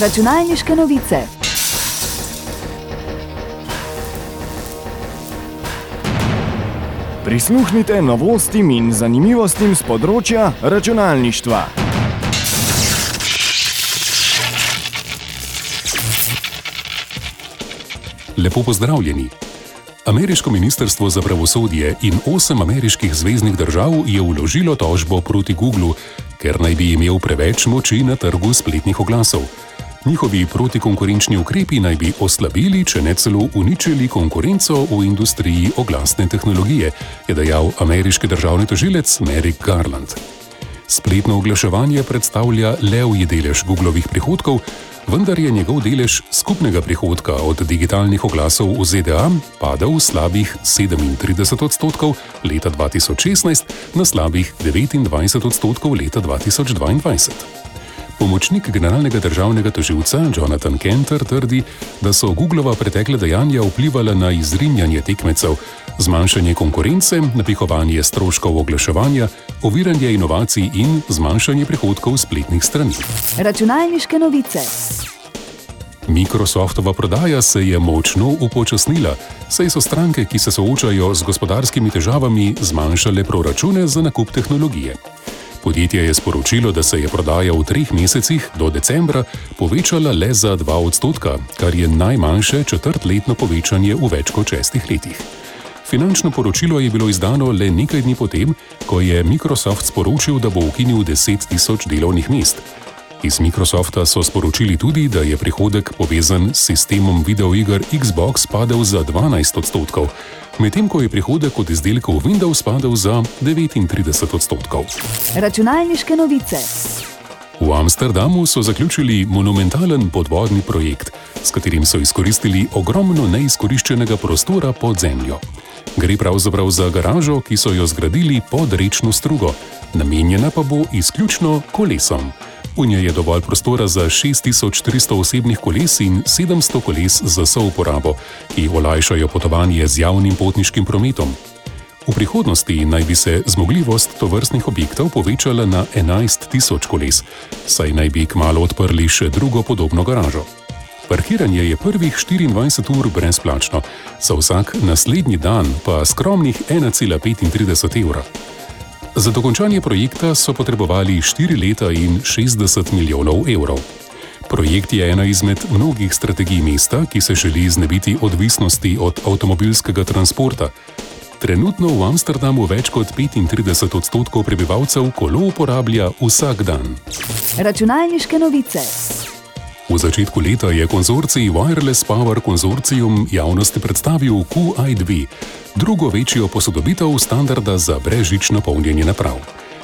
Računalniške novice. Prisluhnite novostim in zanimivostim z področja računalništva. Lepo pozdravljeni. Ameriško ministrstvo za pravosodje in osem ameriških zvezdnih držav je vložilo tožbo proti Googlu, ker naj bi imel preveč moči na trgu spletnih oglasov. Njihovi protikonkurenčni ukrepi naj bi oslabili, če ne celo uničili konkurenco v industriji oglasne tehnologije, je dejal ameriški državni tožilec Merrick Garland. Spletno oglaševanje predstavlja levji delež Googlovih prihodkov, vendar je njegov delež skupnega prihodka od digitalnih oglasov v ZDA padel v slabih 37 odstotkov leta 2016 na slabih 29 odstotkov leta 2022. Pomočnik generalnega državnega toživca Jonathan Kenter trdi, da so Googlova pretekle dejanja vplivala na izrinjanje tekmecev, zmanjšanje konkurence, napihovanje stroškov oglaševanja, oviranje inovacij in zmanjšanje prihodkov spletnih strani. Računalniške novice. Microsoftova prodaja se je močno upočasnila, saj so stranke, ki se soočajo z gospodarskimi težavami, zmanjšale proračune za nakup tehnologije. Podjetje je sporočilo, da se je prodaja v treh mesecih do decembra povečala le za 2 odstotka, kar je najmanjše četrtletno povečanje v več kot šestih letih. Finančno poročilo je bilo izdano le nekaj dni potem, ko je Microsoft sporočil, da bo ukinil 10 tisoč delovnih mest. Iz Microsofta so sporočili tudi, da je prihodek povezan s sistemom videoiger Xbox padel za 12 odstotkov, medtem ko je prihodek od izdelkov Windows padel za 39 odstotkov. Računalniške novice. V Amsterdamu so zaključili monumentalen podvodni projekt, s katerim so izkoristili ogromno neizkoriščenega prostora pod zemljo. Gre pravzaprav za garažo, ki so jo zgradili pod rečno strugo, namenjena pa bo izključno kolesom. V njej je dovolj prostora za 6300 osebnih koles in 700 koles za souporabo, ki olajšajo potovanje z javnim potniškim prometom. V prihodnosti naj bi se zmogljivost tovrstnih objektov povečala na 11 tisoč koles, saj naj bi kmalo odprli še drugo podobno garažo. Parkiranje je prvih 24 ur brezplačno, za vsak naslednji dan pa skromnih 1,35 evra. Za dokončanje projekta so potrebovali 4 leta in 60 milijonov evrov. Projekt je ena izmed mnogih strategij mesta, ki se želi znebiti odvisnosti od avtomobilskega transporta. Trenutno v Amsterdamu več kot 35 odstotkov prebivalcev kolo uporablja vsak dan. Računalniške novice. V začetku leta je konzorcij Wireless Power Consortium javnosti predstavil QI2, drugo večjo posodobitev standarda za brežično polnjenje naprav.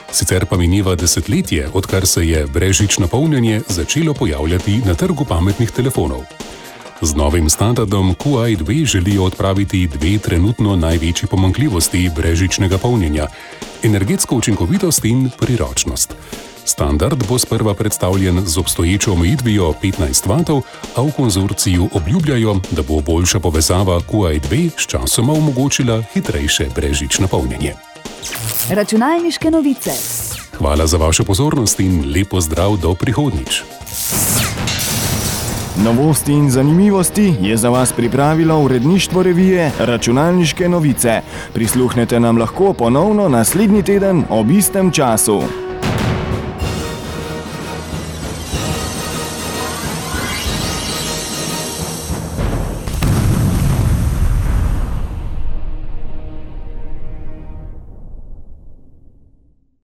Sicer pa mineva desetletje, odkar se je brežično polnjenje začelo pojavljati na trgu pametnih telefonov. Z novim standardom QI2 želijo odpraviti dve trenutno največji pomankljivosti brežičnega polnjenja: energetsko učinkovitost in priročnost. Standard bo sprva predstavljen z obstoječo omejitvijo 15 W, a v konzorciju obljubljajo, da bo boljša povezava QI2 s časoma omogočila hitrejše brežično polnjenje. Računalniške novice. Hvala za vašo pozornost in lepo zdrav do prihodnič. Novosti in zanimivosti je za vas pripravilo uredništvo revije Računalniške novice. Prisluhnete nam lahko ponovno naslednji teden ob istem času.